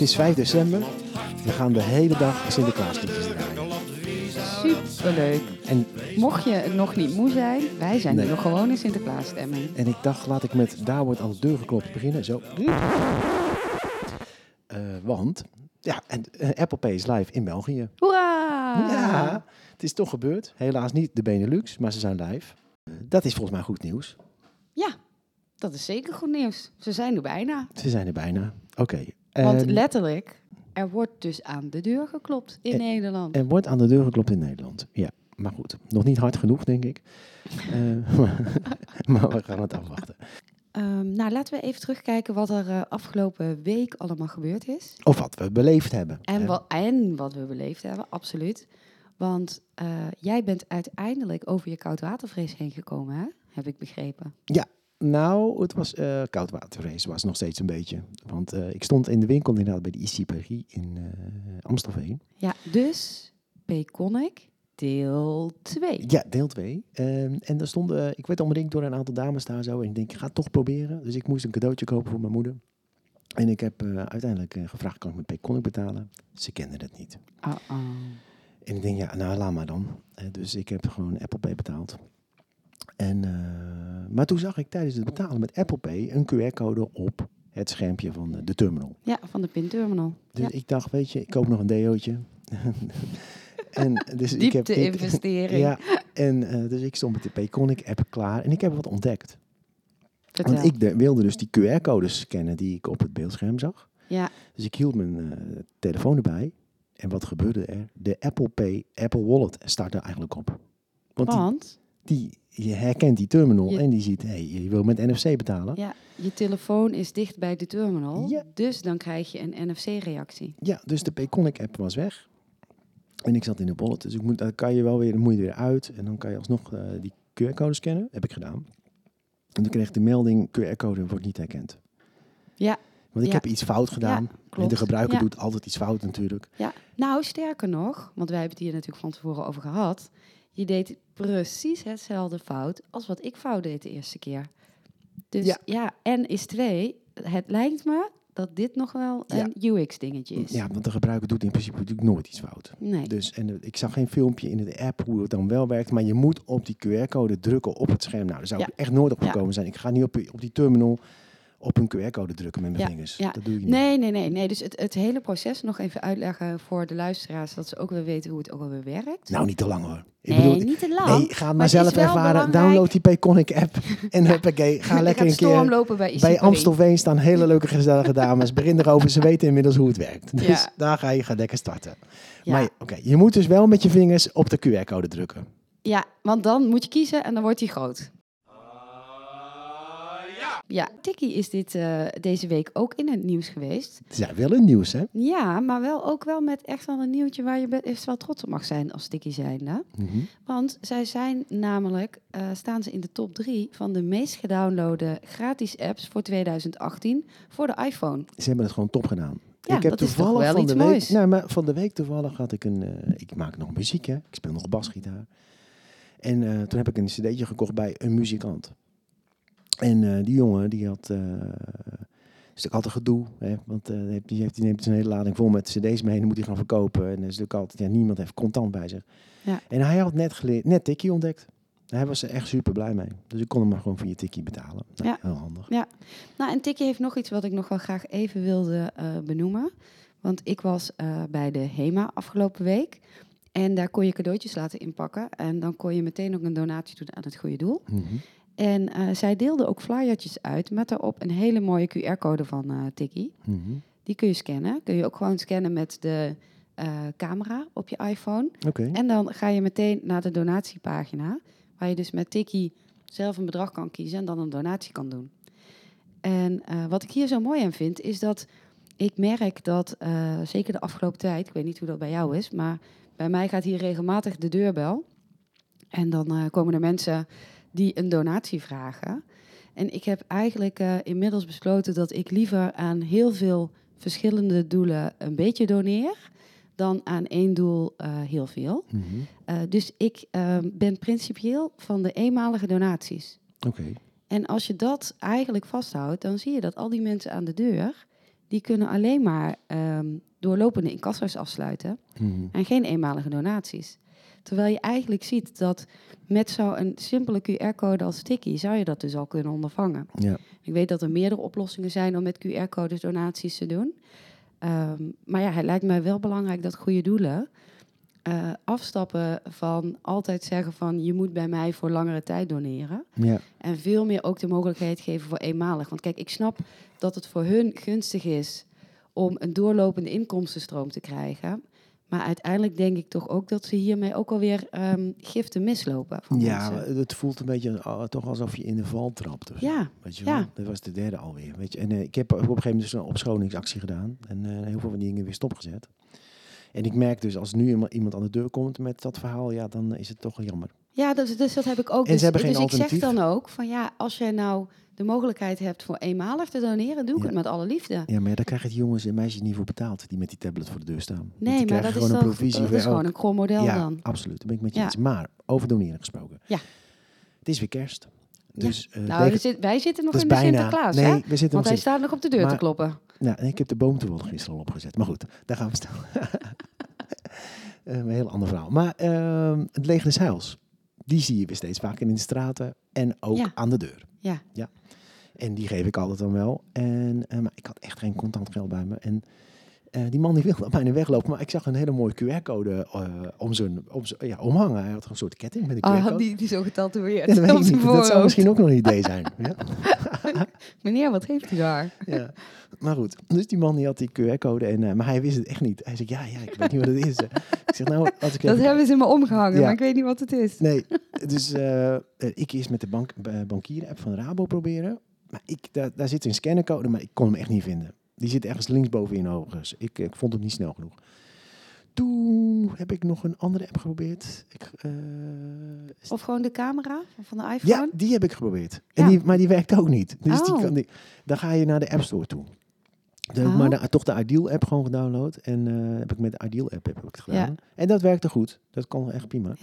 het is 5 december. We gaan de hele dag Sinterklaasliedjes draaien. Superleuk. En, Mocht je nog niet moe zijn, wij zijn Nee. nu nog gewoon in Sinterklaasstemming. en ik dacht, laat ik met daar wordt aan de deur geklopt beginnen. Zo. Eh, want, ja, en, eh, Apple Pay is live in België. Hoera! Ja, het is toch gebeurd. Helaas niet de Benelux, maar ze zijn live. Eh, Dat is volgens mij goed nieuws. Ja, dat is zeker goed nieuws. Ze zijn er bijna. Ze zijn er bijna. Oké. Want letterlijk, er wordt dus aan de deur geklopt in Nederland. Er wordt aan de deur geklopt in Nederland. Ja, maar goed. Nog niet hard genoeg, denk ik. Eh, maar we gaan het afwachten. Ehm, nou, laten we even terugkijken wat er eh, afgelopen week allemaal gebeurd is. Of wat we beleefd hebben. En, wat, en wat we beleefd hebben, absoluut. Want eh, jij bent uiteindelijk over je koudwatervrees heen gekomen, hè? heb ik begrepen. Nou, het was eh koudwaterrace, was nog steeds een beetje. Want eh, ik stond in de winkel inderdaad bij de ICPG in eh Amstelveen. Ja, dus Peconic deel 2. Ja, deel 2. en daar stonden, ik werd omringd door een aantal dames daar zo. En ik denk, ik ga het toch proberen. Dus ik moest een cadeautje kopen voor mijn moeder. En ik heb uiteindelijk gevraagd, kan ik met Payconic betalen? Ze kenden het niet. Uh-oh. En ik denk, ja, nou laat maar dan. Dus ik heb gewoon Apple Pay betaald. En, maar toen zag ik tijdens het betalen met Apple Pay een QR-code op het schermpje van de, terminal. Ja, van de pinterminal. Dus Ja. ik dacht, weet je, ik koop nog een deootje. en dus ik heb ik- investering. Ja, en eh, dus ik stond met de Payconic app klaar en ik heb wat ontdekt. Vertel. Want ik de- wilde dus die QR-codes scannen die ik op het beeldscherm zag. Ja, Dus ik hield mijn eh, telefoon erbij. En wat gebeurde er? De Apple Pay, Apple Wallet startte eigenlijk op. Want die, want die, je herkent die terminal Je- en die ziet, hé, hey, je wil met NFC betalen. Ja. ja, je telefoon is dicht bij de terminal. Ja. Dus dan krijg je een NFC-reactie. dus de Payconic app was weg. En ik zat in de wallet, dus ik moet, dan kan je wel weer, moet je er weer uit. En dan kan je alsnog eh, die QR-code scannen. Heb ik gedaan. En toen kreeg ik de melding, QR-code wordt niet herkend. Ja. Want ik Ja. heb iets fout gedaan. en de gebruiker Ja. doet altijd iets fout natuurlijk. Ja, nou sterker nog, want wij hebben het hier natuurlijk van tevoren over gehad. Je deed precies hetzelfde fout als wat ik fout deed de eerste keer. Dus ja, Ja. en is twee. Het lijkt me dat dit nog wel Ja. een UX-dingetje is. Ja, want de gebruiker doet in principe natuurlijk nooit iets fout. Nee. Dus, en ik zag geen filmpje in de app hoe het dan wel werkt, maar je moet op die QR-code drukken op het scherm. Nou, daar zou ik echt nooit op Ja. gekomen zijn. Ik ga niet op, op die terminal op een QR-code drukken met mijn Ja, vingers. ja. Dat doe ik niet. Nee, nee, nee, nee. Dus het, het hele proces nog even uitleggen voor de luisteraars, dat ze ook weer weten hoe het ook alweer werkt. Nou, niet te lang hoor. Ik nee, bedoel, niet te lang. nee, ga het maar zelf ervaren. belangrijk. Download die Payconic app en huppakee, ga Je lekker een keer... bij. Bij Amstelveen staan hele leuke gezellige dames. Begin erover, ze weten inmiddels hoe het werkt. Dus daar ga je, ga lekker starten. Maar oké, je moet dus wel met je vingers op de QR-code drukken. Ja, want dan moet je kiezen en dan wordt hij groot. Ja, Tikkie is dit, eh, deze week ook in het nieuws geweest. Het is ja wel een nieuws, hè? Ja, maar wel ook wel met echt wel een nieuwtje waar je best wel trots op mag zijn als Tikkie zijnde. Mhm. Want zij zijn namelijk, eh, staan ze in de top drie van de meest gedownloade gratis apps voor 2018 voor de iPhone. Ze hebben het gewoon top gedaan. Ja, ik heb dat is toch toevallig wel van iets de week, moois. Nou, maar van de week toevallig had ik een. eh, ik maak nog muziek, hè? Ik speel nog basgitaar. En toen heb ik een cd'tje gekocht bij een muzikant. En eh, die jongen die had. eh is natuurlijk altijd gedoe, hè? want eh, die heeft- die, neemt zijn hele lading vol met cd's mee en dan moet hij gaan verkopen. En er is natuurlijk altijd, ja, niemand heeft contant bij zich. Ja. En hij had net, geleerd, net Tikkie ontdekt. Hij was er echt super blij mee. Dus ik kon hem maar gewoon via Tikkie betalen. Nou, Ja. Heel handig. Nou, en Tikkie heeft nog iets wat ik nog wel graag even wilde benoemen. Want ik was bij de HEMA afgelopen week. En daar kon je cadeautjes laten inpakken. En dan kon je meteen ook een donatie doen aan het goede doel. Mhm. En eh, zij deelde ook flyertjes uit met daarop een hele mooie QR-code van eh Tikkie. Mhm. Die kun je scannen. Kun je ook gewoon scannen met de eh, camera op je iPhone. Oké. En dan ga je meteen naar de donatiepagina, waar je dus met Tikkie zelf een bedrag kan kiezen en dan een donatie kan doen. En wat ik hier zo mooi aan vind, is dat ik merk dat, zeker de afgelopen tijd, ik weet niet hoe dat bij jou is, maar bij mij gaat hier regelmatig de deurbel. En dan komen er mensen die een donatie vragen. En ik heb eigenlijk eh, inmiddels besloten dat ik liever aan heel veel verschillende doelen een beetje doneer, dan aan één doel eh, heel veel. Mhm. Eh, dus ik ehm, ben principieel van de eenmalige donaties. Oké. En als je dat eigenlijk vasthoudt, dan zie je dat al die mensen aan de deur, die kunnen alleen maar ehm, doorlopende incasso's afsluiten Mhm. en geen eenmalige donaties. Terwijl je eigenlijk ziet dat met zo'n simpele QR-code als Sticky zou je dat dus al kunnen ondervangen. Ja. Ik weet dat er meerdere oplossingen zijn om met QR-codes donaties te doen. Ehm, maar ja, het lijkt mij wel belangrijk dat goede doelen eh, afstappen van altijd zeggen van je moet bij mij voor langere tijd doneren. Ja. En veel meer ook de mogelijkheid geven voor eenmalig. Want kijk, ik snap dat het voor hun gunstig is om een doorlopende inkomstenstroom te krijgen. Maar uiteindelijk denk ik toch ook dat ze hiermee ook alweer ehm giften mislopen. Van Ja, mensen. het voelt een beetje uh, toch alsof je in de val trapt. Ja, Weet je ja. wel? Dat was de derde alweer. Weet je? En eh, ik heb op een gegeven moment dus een opscholingsactie gedaan. En eh, heel veel van die dingen weer stopgezet. En ik merk dus, als nu iemand- aan de deur komt met dat verhaal, ja, dan is het toch jammer. ja dus, dus dat heb ik ook. En ze dus hebben geen dus ik zeg dan ook van ja, als jij nou de mogelijkheid hebt voor eenmalig te doneren, doe ik Ja. het met alle liefde. Ja, maar daar krijgen die jongens en meisjes niet voor betaald, die met die tablet voor de deur staan. Die Nee, maar dat is, toch, dat is gewoon een krom model Ja, dan. absoluut. Dat ben ik met je Ja. eens. Maar over doneren gesproken. Ja. Het is weer kerst. Ja. Dus, eh, Nou, zit- wij zitten nog in de bijna. Sinterklaas, nee, hè? we zitten Want hij steeds. staat nog op de deur te kloppen. Nou, ik heb de boom toevallig gisteren al opgezet. Maar goed, daar gaan we staan. Eh, een heel ander verhaal. Maar ehm, het leger des die zie je weer steeds vaker in de straten en ook Ja. aan de deur. Ja. ja. En die geef ik altijd dan wel. En, eh, maar ik had echt geen contant geld bij me. En eh, die man die wilde bijna weglopen, maar ik zag een hele mooie QR-code eh, om zijn om zijn- ja, omhangen. Hij had een soort ketting met een QR-code. Ah, die, die zo getatoeëerd. Ja, dat weet ik. Dat zou misschien ook nog een idee zijn. Ja? Meneer, wat heeft u daar? Ja, maar goed. Dus die man die had die QR-code, en, eh, maar hij wist het echt niet. Hij zei, ja, ja, ik weet niet wat het is. ik zeg, nou, als ik Dat even- hebben ze me omgehangen, maar ik weet niet wat het is. Nee, dus ik eerst met de bank, bankier-app van Rabo proberen. Maar ik, daar, daar zit een scannercode, maar ik kon hem echt niet vinden. Die zit ergens linksboven in overigens. Ik, ik vond hem niet snel genoeg. Toen heb ik nog een andere app geprobeerd. Ik, eh, Of gewoon de camera van de iPhone. ja, die heb ik geprobeerd. En Ja. die, maar die werkt ook niet. Dus die Oh. kan, die, dan ga je naar de App Store toe. Ik Oh. maar de, toch de Ideal app gewoon gedownload. En eh, heb ik met de Ideal app heb ik het gedaan. Ja. En dat werkte goed. Dat kon echt prima.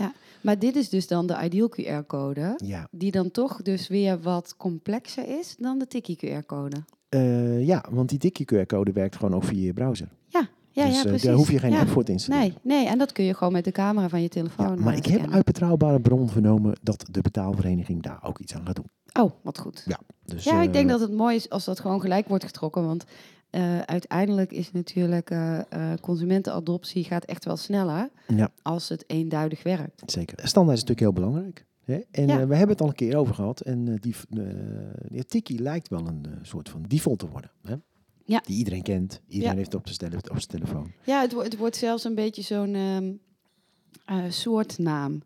Maar dit is dus dan de Ideal QR-code, Ja, die dan toch dus weer wat complexer is dan de Tiki QR-code. Eh, ja want die dikke QR-code werkt gewoon ook via je browser. Ja, dus ja, eh, precies. daar hoef je geen Ja. app voor te installeren. Nee, nee, en dat kun je gewoon met de camera van je telefoon. Ja, maar eh, ik heb uit betrouwbare bron vernomen dat de betaalvereniging daar ook iets aan gaat doen. Oh, wat goed. Ja, dus, Ja, ik denk dat het mooi is als dat gewoon gelijk wordt getrokken. Want uiteindelijk is natuurlijk consumentenadoptie gaat echt wel sneller Ja, als het eenduidig werkt. zeker. Standaard is natuurlijk heel belangrijk. Hè? En Ja. eh, we hebben het al een keer over gehad. En eh, die, eh, die Tiki lijkt wel een soort van default te worden. Hè? Ja. Die iedereen kent. Iedereen Ja. heeft op zijn, tele- op zijn telefoon. Ja, het, wo- het wordt zelfs een beetje zo'n ehm eh, soortnaam.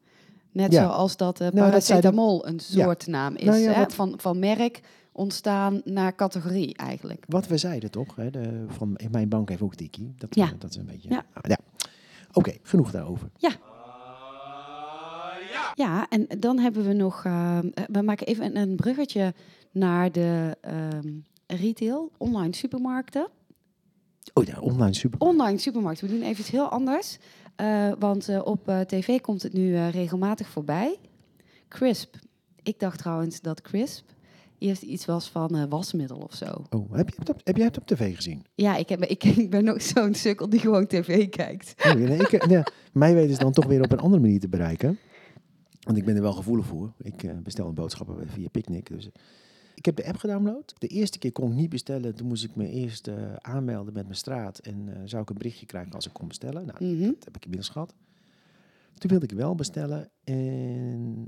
Net Ja. zoals dat Nou, dat de- paracetamol een Ja. soortnaam is. Nou ja, hè? wat- Van, van merk ontstaan naar categorie eigenlijk. Wat we zeiden toch? Hè? De, van, mijn bank heeft ook Tiki. Dat, dat is een beetje... Ja. Ah, ja. Oké, genoeg daarover. Ja, en dan hebben we nog... ehm, eh, we maken even een, een bruggetje naar de ehm, retail, online supermarkten. Oh ja, online super. Online supermarkten. We doen even iets heel anders. Eh, want eh, op eh, tv komt het nu eh, regelmatig voorbij. Crisp. Ik dacht trouwens dat Crisp eerst iets was van eh, wasmiddel of zo. Oh, heb, je het op, heb jij het op tv gezien? Ja, ik, heb, ik, ik ben ook zo'n sukkel die gewoon tv kijkt. Oh, nee, ik, eh, nee, mij weten ze dan toch weer op een andere manier te bereiken. Want ik ben er wel gevoelig voor. Ik eh, bestel een boodschappen via Picnic. Dus. Ik heb de app gedownload. De eerste keer kon ik niet bestellen. Toen moest ik me eerst eh, aanmelden met mijn straat. En eh, zou ik een berichtje krijgen als ik kon bestellen. Nou, Mhm. dat heb ik inmiddels gehad. Toen wilde ik wel bestellen. En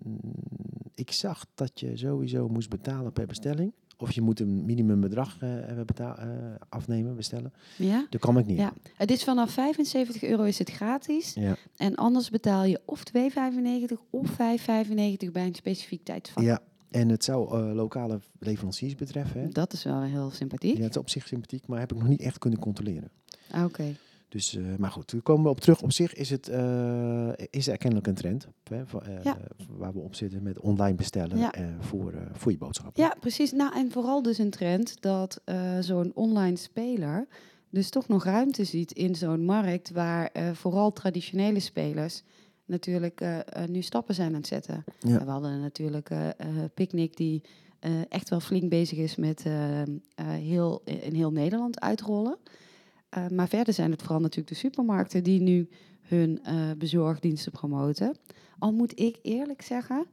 ik zag dat je sowieso moest betalen per bestelling. Of je moet een minimumbedrag eh, betaal, eh, afnemen, bestellen. Ja? Daar kwam ik niet. Ja. Het is vanaf 75 euro is het gratis. Ja. En anders betaal je of 2,95 of 5,95 bij een specifiek tijdsvak. Ja, En het zou eh, lokale leveranciers betreffen. Hè? Dat is wel heel sympathiek. Ja, het is op zich sympathiek, maar heb ik nog niet echt kunnen controleren. Ah, Oké. Dus, eh, maar goed, daar komen we op terug. Op zich is het eh, is er kennelijk een trend hè, eh, Ja. waar we op zitten met online bestellen Ja. voor, voor je boodschappen. Ja, precies. Nou, en vooral dus een trend dat zo'n online speler dus toch nog ruimte ziet in zo'n markt waar vooral traditionele spelers natuurlijk nu stappen zijn aan het zetten. Ja. We hadden natuurlijk Picnic die echt wel flink bezig is met heel, in heel Nederland uitrollen. Eh, maar verder zijn het vooral natuurlijk de supermarkten die nu hun eh, bezorgdiensten promoten. Al moet ik eerlijk zeggen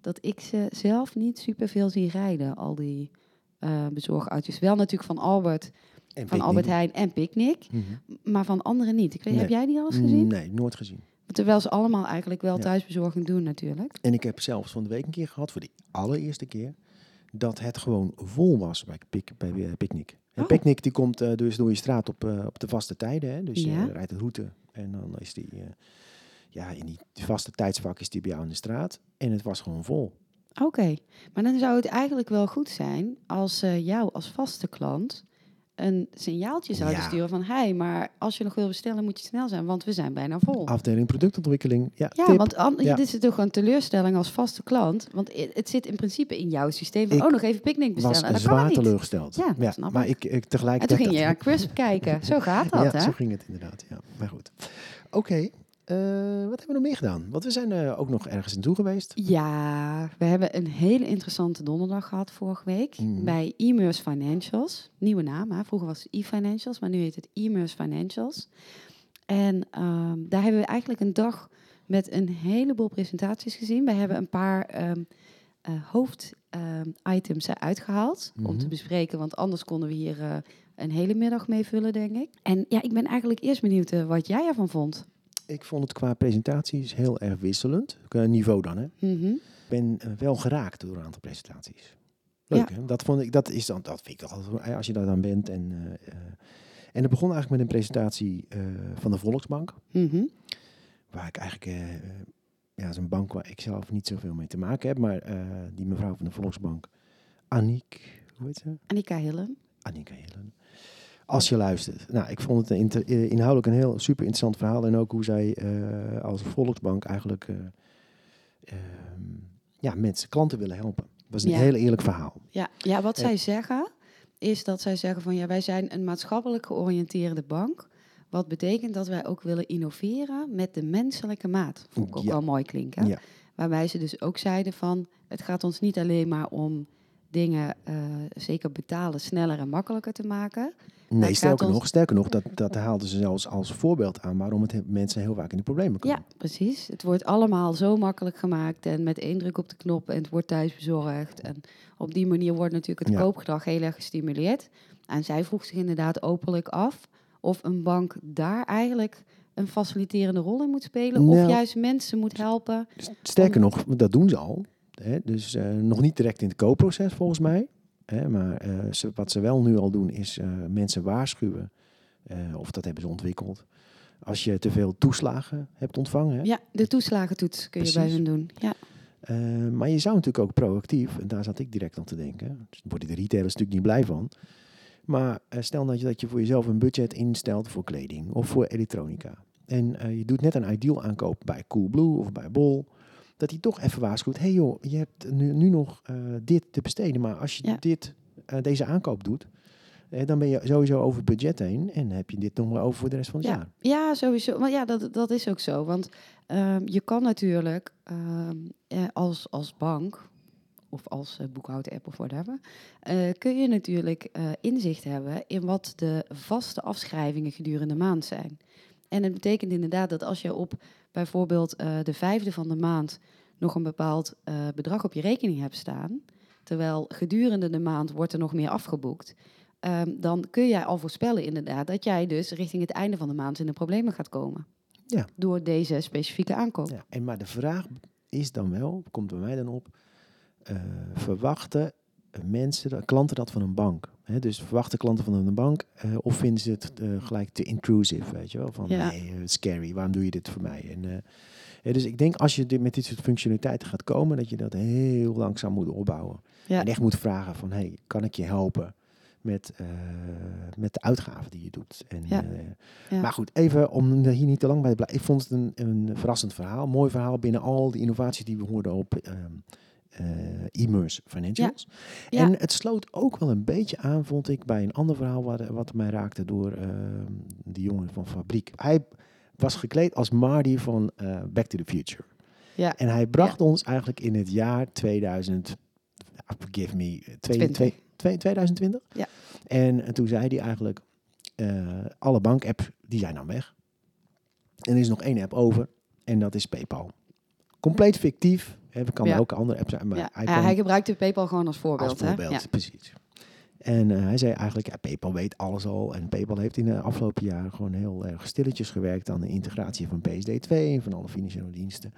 dat ik ze zelf niet superveel zie rijden, al die bezorgauto's. Wel natuurlijk van Albert, En van. Albert Heijn en Picnic, Mhm. maar van anderen niet. Ik weet, Nee. Heb jij die al eens gezien? Nee, nooit gezien. Terwijl ze allemaal eigenlijk wel thuisbezorging doen natuurlijk. En ik heb zelfs van de week een keer gehad, voor de allereerste keer, dat het gewoon vol was bij, pic, bij Picnic. En Oh. Picnic die komt eh, dus door je straat op, eh, op de vaste tijden. Hè? Dus Ja. je rijdt de route en dan is die, eh, ja, in die vaste tijdsvak is die bij jou in de straat. En het was gewoon vol. Oké, maar dan zou het eigenlijk wel goed zijn als jou als vaste klant een signaaltje zouden Ja. sturen van... hey, maar als je nog wil bestellen moet je snel zijn, want we zijn bijna vol. Afdeling productontwikkeling. Ja, Ja, tip. want an- Ja. dit is toch een teleurstelling als vaste klant. Want het zit in principe in jouw systeem van... Ik oh, nog even picknick bestellen. was En dat kan zwaar het niet. teleurgesteld. Ja, dat snap maar ik. ik, ik En toen tegelijkertijd... ging je naar Crisp kijken. Zo gaat dat, ja, hè? zo ging het inderdaad. Ja. Maar goed. Oké, eh, wat hebben we nog meer gedaan? Want we zijn eh, ook nog ergens naartoe geweest. Ja, we hebben een hele interessante donderdag gehad vorige week Mhm. bij Emers Financials. Nieuwe naam, hè? vroeger was het e-financials, maar nu heet het Emers Financials. En ehm, daar hebben we eigenlijk een dag met een heleboel presentaties gezien. We hebben een paar ehm hoofditems eruit gehaald om Mhm. te bespreken, want anders konden we hier eh, een hele middag mee vullen, denk ik. En ja, ik ben eigenlijk eerst benieuwd eh, wat jij ervan vond. Ik vond het qua presentaties heel erg wisselend. Qua niveau dan, hè. Mhm. Ik ben eh, wel geraakt door een aantal presentaties. Leuk, hè? Dat, vond ik, dat, is dan, dat vind ik altijd, eh, als je daar dan bent. En, eh, en het begon eigenlijk met een presentatie van de Volksbank. Mhm. Waar ik eigenlijk, eh, ja, dat is een bank waar ik zelf niet zoveel mee te maken heb. Maar die mevrouw van de Volksbank, Aniek, hoe heet ze? Annika Hillen. Annika Hillen. Als je luistert. Nou, ik vond het een inter- eh, inhoudelijk een heel super interessant verhaal. En ook hoe zij eh, als Volksbank eigenlijk eh, ehm, ja, mensen, klanten willen helpen. Dat was een Ja. heel eerlijk verhaal. Ja, ja wat zij zeggen is dat zij zeggen van ja, wij zijn een maatschappelijk georiënteerde bank. Wat betekent dat wij ook willen innoveren met de menselijke maat. Vond ik ook Ja. wel mooi klinken. Ja. Waarbij ze dus ook zeiden van het gaat ons niet alleen maar om dingen, zeker betalen, sneller en makkelijker te maken. Nee, sterker nog, sterker nog dat, dat haalden ze zelfs als voorbeeld aan waarom het he- mensen heel vaak in de problemen komen. Ja, precies. Het wordt allemaal zo makkelijk gemaakt en met één druk op de knop en het wordt thuis bezorgd. En op die manier wordt natuurlijk het Ja. koopgedrag heel erg gestimuleerd. En zij vroeg zich inderdaad openlijk af of een bank daar eigenlijk een faciliterende rol in moet spelen. Nou. Of juist mensen moet helpen. Sterker nog, dat doen ze al. Hè? Dus eh, nog niet direct in het koopproces volgens mij. Hè? Maar eh, ze, wat ze wel nu al doen is eh, mensen waarschuwen. eh, of dat hebben ze ontwikkeld. Als je te veel toeslagen hebt ontvangen. Hè? Ja, de toeslagentoets kun je bij hen doen. Ja, maar je zou natuurlijk ook proactief, en daar zat ik direct aan te denken. Daar worden de retailers natuurlijk niet blij van. Maar stel dat je, dat je voor jezelf een budget instelt voor kleding of voor elektronica. En je doet net een ideal aankoop bij Coolblue of bij Bol. Dat hij toch even waarschuwt. hey joh, je hebt nu, nu nog eh, dit te besteden. Maar als je Ja. dit, eh, deze aankoop doet, eh, dan ben je sowieso over het budget heen. En heb je dit nog maar over voor de rest van het jaar. Ja, sowieso. Maar ja, dat, dat is ook zo. Want ehm, je kan natuurlijk ehm, eh, als, als bank of als uh, boekhoudapp of whatever, eh, kun je natuurlijk inzicht hebben in wat de vaste afschrijvingen gedurende de maand zijn. En het betekent inderdaad dat als je op bijvoorbeeld eh, de vijfde van de maand nog een bepaald eh, bedrag op je rekening hebt staan, terwijl gedurende de maand wordt er nog meer afgeboekt, Ehm, dan kun jij al voorspellen inderdaad dat jij dus richting het einde van de maand in de problemen gaat komen. Ja. Door deze specifieke aankoop. Ja, en maar de vraag is dan wel, komt bij mij dan op, eh, verwachten mensen, klanten dat van een bank? Hè, dus verwachten klanten van hun bank eh, of vinden ze het eh, gelijk te intrusive, weet je wel? Van Ja. nee, eh, scary, waarom doe je dit voor mij? En, dus ik denk als je dit, met dit soort functionaliteiten gaat komen, dat je dat heel langzaam moet opbouwen. Ja. En echt moet vragen van, hey, kan ik je helpen met, met de uitgaven die je doet? En. Maar goed, even om er hier niet te lang bij te blijven. Ik vond het een, een verrassend verhaal, mooi verhaal binnen al die innovaties die we hoorden op ehm eh, Immerse Financials. Ja. En het sloot ook wel een beetje aan, vond ik, bij een ander verhaal wat, wat mij raakte door ehm, die jongen van Fabriek. Hij was gekleed als Marty van eh, Back to the Future. Ja. En hij bracht ons eigenlijk in het jaar 2000, ah, forgive me, twee- Twintig. twee- twee- 2020. Ja. En, en toen zei hij eigenlijk, eh, alle bankapps, die zijn dan weg. En er is nog één app over en dat is PayPal. Compleet fictief. We kan Ja. ook andere apps zijn, maar ja. hij gebruikte PayPal gewoon als voorbeeld. als voorbeeld, Hè? Ja. precies. En eh, hij zei eigenlijk, ja, PayPal weet alles al. En PayPal heeft in de afgelopen jaren gewoon heel erg stilletjes gewerkt aan de integratie van PSD2 en van alle financiële diensten.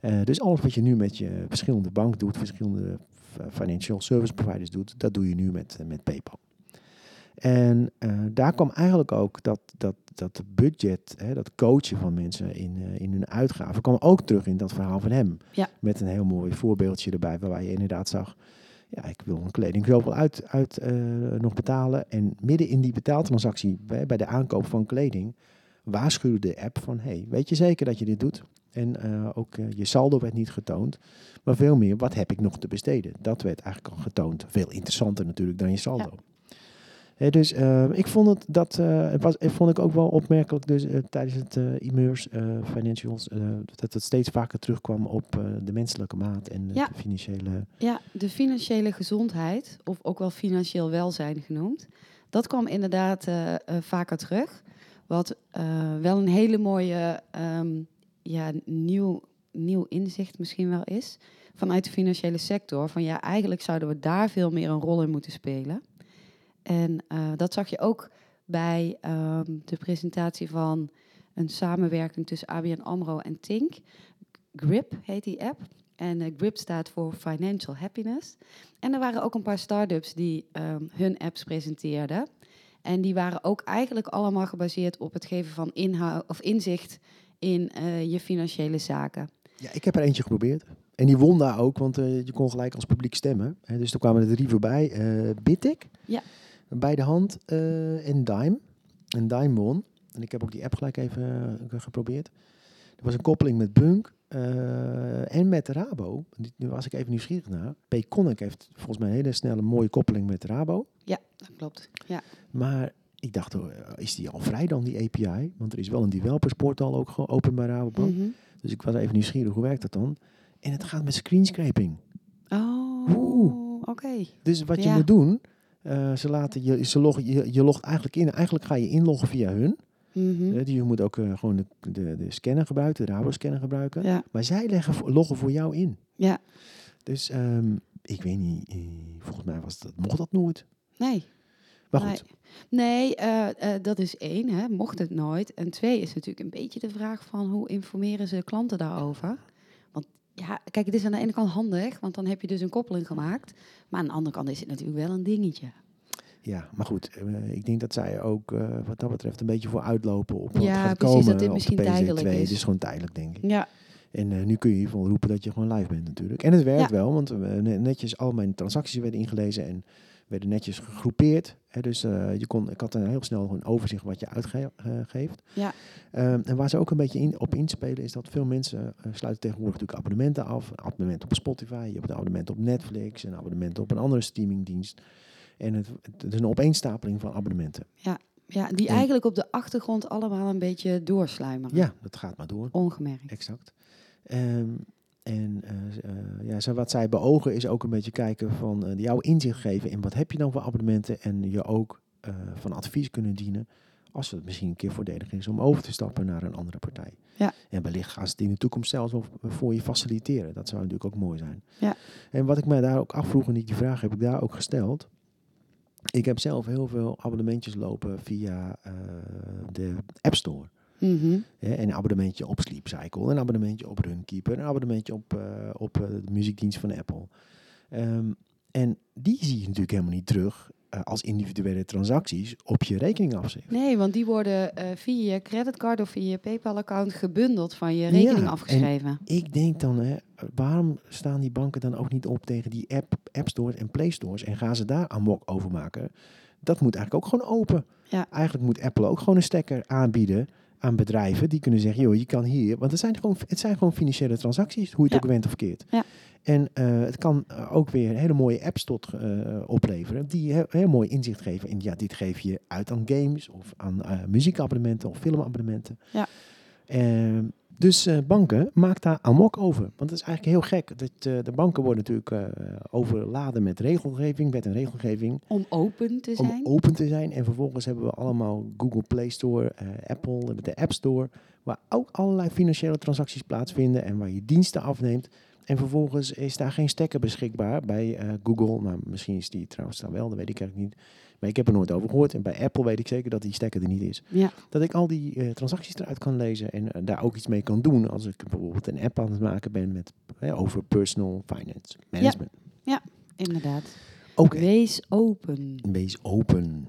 Eh, dus alles wat je nu met je verschillende bank doet, verschillende f- financial service providers doet, dat doe je nu met, eh, met PayPal. En eh, daar kwam eigenlijk ook dat, dat, dat budget, hè, dat coachen van mensen in, eh, in hun uitgaven, kwam ook terug in dat verhaal van hem. Ja. Met een heel mooi voorbeeldje erbij, waarbij je inderdaad zag, ja, ik wil een kleding zoveel uit, uit eh, nog betalen. En midden in die betaaltransactie, bij, bij de aankoop van kleding, waarschuwde de app van, hey, weet je zeker dat je dit doet? En ook je saldo werd niet getoond, maar veel meer, wat heb ik nog te besteden? Dat werd eigenlijk al getoond. Veel interessanter natuurlijk dan je saldo. Dus eh, ik vond het dat eh, het was, vond ik ook wel opmerkelijk dus, eh, tijdens het Immerse eh, Financials dat het steeds vaker terugkwam op de menselijke maat en Ja. de financiële. Ja, de financiële gezondheid, of ook wel financieel welzijn genoemd, dat kwam inderdaad vaker terug. Wat wel een hele mooie ehm, ja, nieuw, nieuw inzicht misschien wel is vanuit de financiële sector. Van ja, eigenlijk zouden we daar veel meer een rol in moeten spelen. En eh, dat zag je ook bij ehm, de presentatie van een samenwerking tussen ABN AMRO en Tink. GRIP heet die app. En eh, GRIP staat voor Financial Happiness. En er waren ook een paar start-ups die ehm, hun apps presenteerden. En die waren ook eigenlijk allemaal gebaseerd op het geven van inhoud of inzicht in eh, je financiële zaken. Ja, ik heb er eentje geprobeerd. En die won daar ook, want je kon gelijk als publiek stemmen. Hè, dus er kwamen er drie voorbij. eh Bitic, Ja. Bij de hand eh, en Dime. En Dime won. En ik heb ook die app gelijk even eh, geprobeerd. Er was een koppeling met Bunk eh, en met Rabo. Nu was ik even nieuwsgierig naar. Payconic heeft volgens mij een hele snelle mooie koppeling met Rabo. Ja, dat klopt. Ja, Maar ik dacht, oh, is die al vrij dan, die API? Want er is wel een developersportal ook gewoon open bij Rabobank. Mhm. Dus ik was even nieuwsgierig, hoe werkt dat dan? En het gaat met screenscraping. Oh, Oeh. oké. Dus wat je moet doen, eh, ze laten je, ze loggen, je, je logt eigenlijk in. Eigenlijk ga je inloggen via hun. Eh, die je moet ook eh, gewoon de, de, de scanner gebruiken, de Rabo-scanner gebruiken. Ja, Maar zij leggen, loggen voor jou in. ja. Dus ehm, ik weet niet, eh, volgens mij was dat, mocht dat nooit. Nee. Maar Nee. goed, Nee, eh, eh, dat is één, hè, mocht het nooit. En twee is natuurlijk een beetje de vraag van hoe informeren ze klanten daarover? Ja, kijk, het is aan de ene kant handig, want dan heb je dus een koppeling gemaakt. Maar aan de andere kant is het natuurlijk wel een dingetje. ja, maar goed. eh, ik denk dat zij ook eh, wat dat betreft een beetje voor uitlopen op wat Ja, gaat precies, komen dat dit misschien de PSD2. tijdelijk is. Het is gewoon tijdelijk, denk ik. Ja, En eh, nu kun je in ieder geval roepen dat je gewoon live bent natuurlijk. En het werkt Ja. wel, want ne- netjes al mijn transacties werden ingelezen en werden netjes gegroepeerd. Hè, dus eh, je kon, ik had dan heel snel een overzicht wat je uitgeeft. Ja. Ehm, en waar ze ook een beetje in, op inspelen is dat veel mensen eh, sluiten tegenwoordig natuurlijk abonnementen af. Een abonnement op Spotify, je hebt een abonnement op Netflix, een abonnement op een andere streamingdienst. En het, het is een opeenstapeling van abonnementen. ja, die En- eigenlijk op de achtergrond allemaal een beetje doorsluimeren. Ja, dat gaat maar door. Ongemerkt. Exact. Ehm, en eh, eh, ja, zo wat zij beogen is ook een beetje kijken van eh, jouw inzicht geven in wat heb je dan voor abonnementen en je ook van advies kunnen dienen als het misschien een keer voordelig is om over te stappen naar een andere partij. Ja. En wellicht gaan ze het in de toekomst zelfs wel voor je faciliteren. Dat zou natuurlijk ook mooi zijn. Ja. En wat ik mij daar ook afvroeg en die vraag heb ik daar ook gesteld. Ik heb zelf heel veel abonnementjes lopen via de App Store. Hè, en een abonnementje op Sleep Cycle, een abonnementje op Runkeeper, een abonnementje op, eh, op eh, de muziekdienst van Apple. Ehm, en die zie je natuurlijk helemaal niet terug eh, als individuele transacties op je rekening afschrijft. Nee, want die worden via je creditcard of via je PayPal-account gebundeld van je rekening Ja, afgeschreven. Ik denk dan, hè, waarom staan die banken dan ook niet op tegen die app, app stores en play stores en gaan ze daar amok over maken? Dat moet eigenlijk ook gewoon open. Ja. Eigenlijk moet Apple ook gewoon een stekker aanbieden aan bedrijven die kunnen zeggen, joh, je kan hier, want het zijn gewoon, het zijn gewoon financiële transacties, hoe je het Ja. ook went of verkeerd. Ja. En eh, het kan eh, ook weer hele mooie apps tot eh, opleveren die heel, heel mooi inzicht geven. En ja, dit geef je uit aan games of aan muziekabonnementen of filmabonnementen. Ja. Dus eh, banken, maak daar amok over. Want het is eigenlijk heel gek. Dat, eh, de banken worden natuurlijk eh, overladen met regelgeving, wet en regelgeving. Om open te Om zijn. open te zijn. En vervolgens hebben we allemaal Google Play Store, Apple, met de App Store. Waar ook allerlei financiële transacties plaatsvinden. En waar je diensten afneemt. En vervolgens is daar geen stekker beschikbaar bij Google. Nou, misschien is die trouwens daar wel, dat weet ik eigenlijk niet. Maar ik heb er nooit over gehoord. En bij Apple weet ik zeker dat die stekker er niet is. Ja, Dat ik al die eh, transacties eruit kan lezen en eh, daar ook iets mee kan doen. Als ik bijvoorbeeld een app aan het maken ben met, over personal finance management. inderdaad. Oké, Wees open. wees open.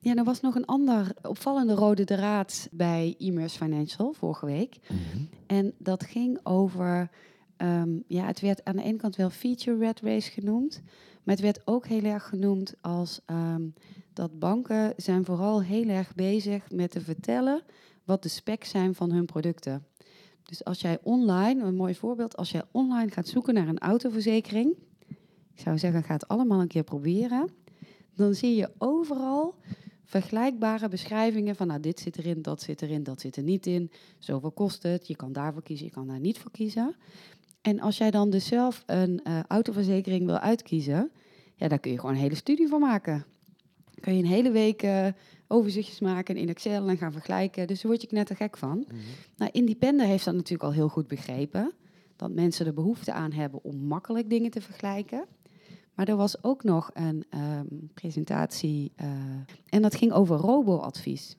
Ja, er was nog een ander opvallende rode draad bij Immers Financial vorige week. Mhm. En dat ging over, ehm, ja, het werd aan de ene kant wel feature red race genoemd, maar het werd ook heel erg genoemd als ehm, dat banken zijn vooral heel erg bezig met te vertellen wat de specs zijn van hun producten. Dus als jij online, een mooi voorbeeld, als jij online gaat zoeken naar een autoverzekering, ik zou zeggen, ga het allemaal een keer proberen, dan zie je overal vergelijkbare beschrijvingen van, nou, dit zit erin, dat zit erin, dat zit er niet in. Zoveel kost het, je kan daarvoor kiezen, je kan daar niet voor kiezen. En als jij dan dus zelf een eh, autoverzekering wil uitkiezen, ja, daar kun je gewoon een hele studie van maken. Kun je een hele week eh, overzichtjes maken in Excel en gaan vergelijken. Dus daar word je knettergek van. Nou, Independer heeft dat natuurlijk al heel goed begrepen. Dat mensen er behoefte aan hebben om makkelijk dingen te vergelijken. Maar er was ook nog een ehm, presentatie eh, en dat ging over robo-advies.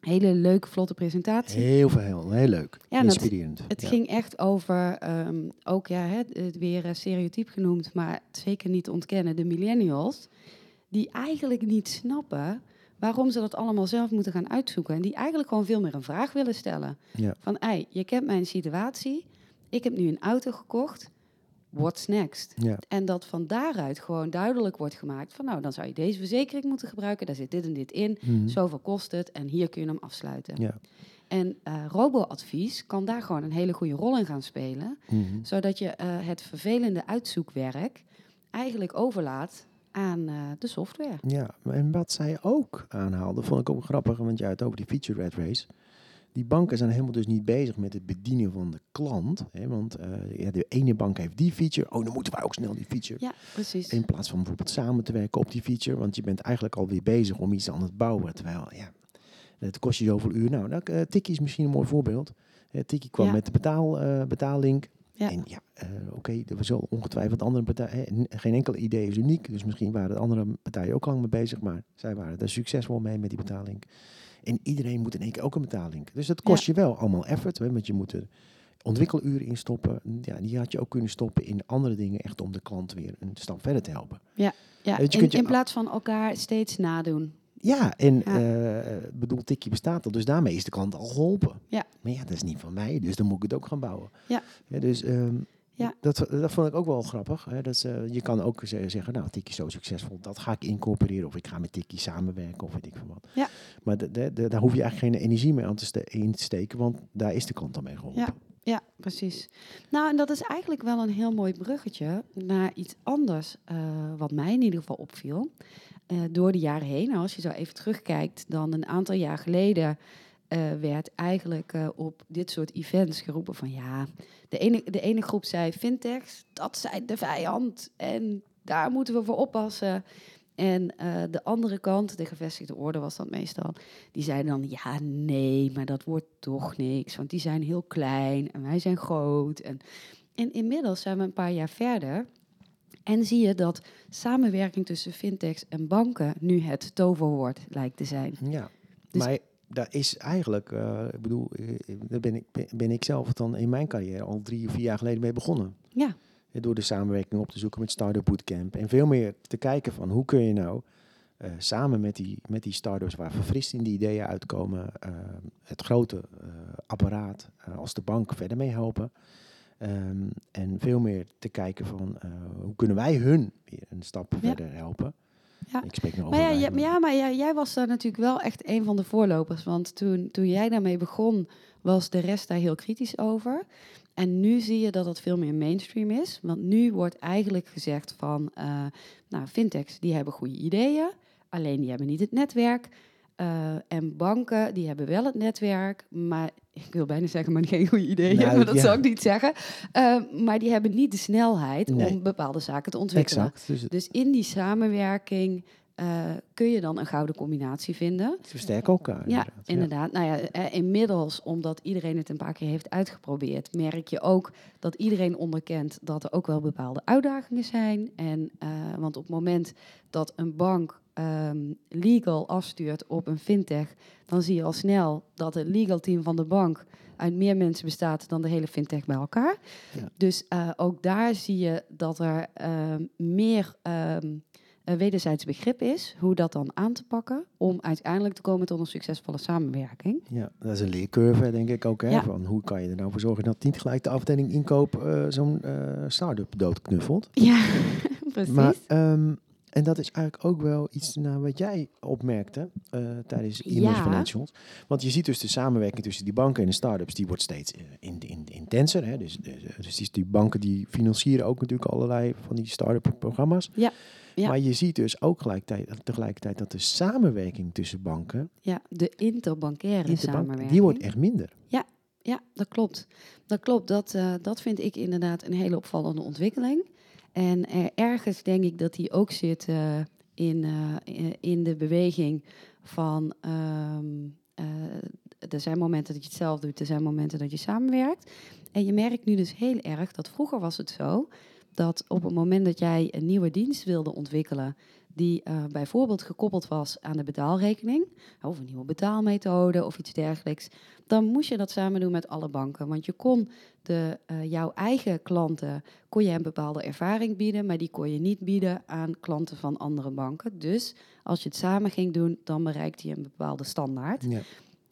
Hele leuke, vlotte presentatie. Heel veel, heel, heel leuk. Ja, Inspirerend. Het Ja. ging echt over, ehm, ook ja, het weer eh, stereotyp genoemd, maar zeker niet ontkennen, de millennials, die eigenlijk niet snappen waarom ze dat allemaal zelf moeten gaan uitzoeken. En die eigenlijk gewoon veel meer een vraag willen stellen. Ja. Van, ei, je kent mijn situatie, ik heb nu een auto gekocht, what's next? Ja. En dat van daaruit gewoon duidelijk wordt gemaakt van, nou, dan zou je deze verzekering moeten gebruiken, daar zit dit en dit in, Mhm. zoveel kost het en hier kun je hem afsluiten. Ja. En eh robo-advies kan daar gewoon een hele goede rol in gaan spelen, Mhm. zodat je eh, het vervelende uitzoekwerk eigenlijk overlaat aan eh, de software. Ja, en wat zij ook aanhaalde, vond ik ook grappig, want je had het over die feature red race. Die banken zijn helemaal dus niet bezig met het bedienen van de klant. Hè, want eh, ja, de ene bank heeft die feature, oh dan moeten wij ook snel die feature. Ja, precies. In plaats van bijvoorbeeld samen te werken op die feature, want je bent eigenlijk alweer bezig om iets aan het bouwen. Terwijl, ja, het kost je zoveel uur. Nou, nou eh, Tikkie is misschien een mooi voorbeeld. Eh, Tikkie kwam Ja. met de betaal, eh, betaallink. Ja. En ja, oké, er was ongetwijfeld andere partijen. Geen enkel idee is uniek. Dus misschien waren de andere partijen ook lang mee bezig. Maar zij waren er succesvol mee met die betaling. En iedereen moet in één keer ook een betaling. Dus dat kost je wel allemaal effort. Hè, want je moet er ontwikkeluren in stoppen. Ja, die had je ook kunnen stoppen in andere dingen. Echt om de klant weer een stap verder te helpen. ja, je in, kunt je- in plaats van elkaar steeds nadoen. Ja, en Ja. eh, bedoel, Tikkie bestaat al. Dus daarmee is de klant al geholpen. Ja. Maar ja, dat is niet van mij. Dus dan moet ik het ook gaan bouwen. Ja. dus ehm, Ja. Dat, dat vond ik ook wel grappig. Hè? Dat, je kan ook ze- zeggen, nou, Tikkie is zo succesvol. Dat ga ik incorporeren. Of ik ga met Tikkie samenwerken. Of weet ik van wat. Ja. Maar de, de, de- daar hoef je eigenlijk geen energie meer aan te in te steken. Want daar is de klant al mee geholpen. Ja. Ja, precies. Nou, en dat is eigenlijk wel een heel mooi bruggetje naar iets anders, eh, wat mij in ieder geval opviel. Eh, door de jaren heen, nou, als je zo even terugkijkt, dan een aantal jaar geleden eh, werd eigenlijk eh, op dit soort events geroepen van ja, de ene, de ene groep zei fintechs, dat zijn de vijand en daar moeten we voor oppassen. En eh, de andere kant, de gevestigde orde was dat meestal, die zei dan ja, nee, maar dat wordt toch niks, want die zijn heel klein en wij zijn groot. En, en inmiddels zijn we een paar jaar verder en zie je dat samenwerking tussen fintechs en banken nu het toverwoord lijkt te zijn. Ja, Dus- maar daar is eigenlijk, eh, ik bedoel, eh, daar ben ik, ben- ik zelf dan in mijn carrière al drie of vier jaar geleden mee begonnen. Ja, eh, door de samenwerking op te zoeken met Startup Bootcamp. En veel meer te kijken van hoe kun je nou samen met die, met die startups waar verfrissende ideeën uitkomen, het grote apparaat als de bank verder mee helpen. Ehm, en veel meer te kijken van hoe kunnen wij hun weer een stap Ja. verder helpen. Ja. Ik spreek Maar ja, maar ja, maar ja, jij was daar natuurlijk wel echt een van de voorlopers. Want toen, toen jij daarmee begon, was de rest daar heel kritisch over. En nu zie je dat het veel meer mainstream is. Want nu wordt eigenlijk gezegd van, eh, nou, fintechs die hebben goede ideeën, alleen die hebben niet het netwerk. Eh, en banken die hebben wel het netwerk, maar ik wil bijna zeggen, maar geen goede ideeën. Nou, maar dat ja. zou ik niet zeggen. Eh, maar die hebben niet de snelheid Nee. om bepaalde zaken te ontwikkelen. Exact. Dus Dus in die samenwerking eh, kun je dan een gouden combinatie vinden. versterken elkaar. Ja, inderdaad. inderdaad. Nou ja, eh, inmiddels, omdat iedereen het een paar keer heeft uitgeprobeerd, merk je ook dat iedereen onderkent dat er ook wel bepaalde uitdagingen zijn. En, eh, want op het moment dat een bank ehm, legal afstuurt op een fintech, dan zie je al snel dat het legal team van de bank uit meer mensen bestaat dan de hele fintech bij elkaar. Ja. Dus eh, ook daar zie je dat er ehm, meer een wederzijds begrip is, hoe dat dan aan te pakken, om uiteindelijk te komen tot een succesvolle samenwerking. Ja, dat is een leercurve, denk ik ook. Hè? Ja. Van hoe kan je er nou voor zorgen dat niet gelijk de afdeling inkoop eh, zo'n eh start-up doodknuffelt. Ja, precies. Maar, en dat is eigenlijk ook wel iets naar wat jij opmerkte eh, tijdens e Ja. Financials. Want je ziet dus de samenwerking tussen die banken en de start-ups, die wordt steeds eh, in, in, intenser. Hè? Dus, dus, dus die, banken die financieren ook natuurlijk allerlei van die start-up programma's. Ja, ja. Maar je ziet dus ook tegelijkertijd dat de samenwerking tussen banken, ja, de interbankaire interbank, samenwerking. die wordt echt minder. Ja, dat klopt. Dat klopt. Dat, eh, dat vind ik inderdaad een hele opvallende ontwikkeling. En ergens denk ik dat die ook zit eh, in, eh, in de beweging van... ehm, eh, er zijn momenten dat je het zelf doet, er zijn momenten dat je samenwerkt. En je merkt nu dus heel erg dat vroeger was het zo... dat op het moment dat jij een nieuwe dienst wilde ontwikkelen... die eh, bijvoorbeeld gekoppeld was aan de betaalrekening... of een nieuwe betaalmethode of iets dergelijks dan moest je dat samen doen met alle banken. Want je kon de, eh, jouw eigen klanten kon je een bepaalde ervaring bieden, maar die kon je niet bieden aan klanten van andere banken. Dus als je het samen ging doen, dan bereikte je een bepaalde standaard. Ja.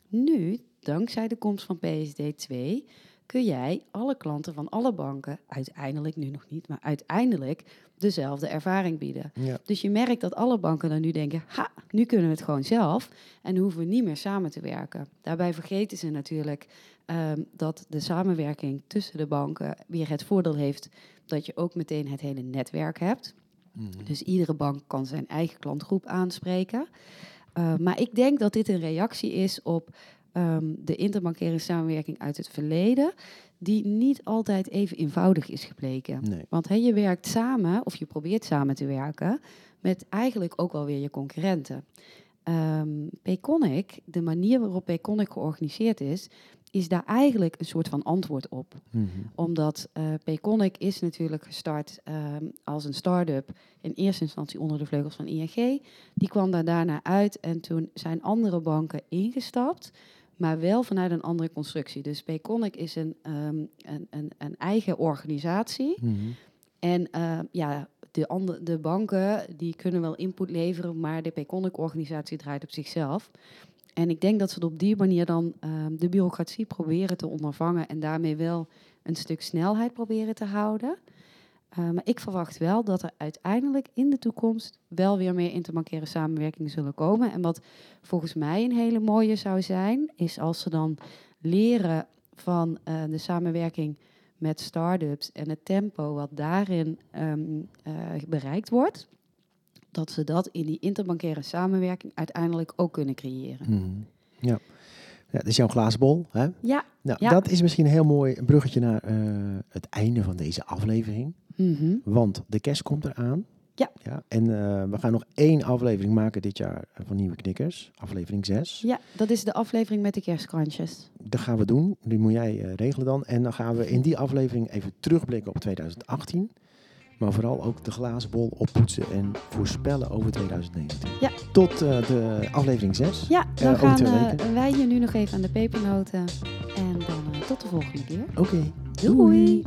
Nu, dankzij de komst van PSD2, kun jij alle klanten van alle banken, uiteindelijk nu nog niet, maar uiteindelijk dezelfde ervaring bieden. Ja. Dus je merkt dat alle banken dan nu denken, ha, nu kunnen we het gewoon zelf en hoeven we niet meer samen te werken. Daarbij vergeten ze natuurlijk ehm, dat de samenwerking tussen de banken weer het voordeel heeft dat je ook meteen het hele netwerk hebt. Mhm. Dus iedere bank kan zijn eigen klantgroep aanspreken. Uh, maar ik denk dat dit een reactie is op um, de interbankaire samenwerking uit het verleden, die niet altijd even eenvoudig is gebleken. Nee. Want he, je werkt samen, of je probeert samen te werken, met eigenlijk ook wel weer je concurrenten. Um, Payconic, de manier waarop Payconic georganiseerd is, is daar eigenlijk een soort van antwoord op. Mm Omdat uh, Payconic is natuurlijk gestart um, als een start-up in eerste instantie onder de vleugels van ING. Die kwam daar daarna uit en toen zijn andere banken ingestapt, maar wel vanuit een andere constructie. Dus Payconic is een, um, een, een, een, eigen organisatie. Mm -hmm. En uh, ja, de, andere, de banken die kunnen wel input leveren, maar de Payconic-organisatie draait op zichzelf. En ik denk dat ze op die manier dan uh, de bureaucratie proberen te ondervangen en daarmee wel een stuk snelheid proberen te houden. Uh, maar ik verwacht wel dat er uiteindelijk in de toekomst wel weer meer interbankaire samenwerkingen zullen komen. En wat volgens mij een hele mooie zou zijn, is als ze dan leren van uh, de samenwerking met start-ups en het tempo wat daarin um, bereikt wordt dat ze dat in die interbankaire samenwerking uiteindelijk ook kunnen creëren. Mm. Ja. ja, dat is jouw glazen bol. Hè? Ja. Nou, ja. dat is misschien een heel mooi bruggetje naar uh, het einde van deze aflevering. Mm -hmm. Want de kerst komt eraan. Ja. ja en uh, we gaan nog één aflevering maken dit jaar van Nieuwe Knikkers. Aflevering 6. Ja, dat is de aflevering met de kerstkrantjes. Dat gaan we doen. Die moet jij uh, regelen dan. En dan gaan we in die aflevering even terugblikken op 2018. Maar vooral ook de glazen bol oppoetsen en voorspellen over 2019. Ja. Tot uh, de aflevering 6. Ja, dan gaan wij hier nu nog even aan de pepernoten. En dan tot de volgende keer. Oké. Okay. Doei. Doei.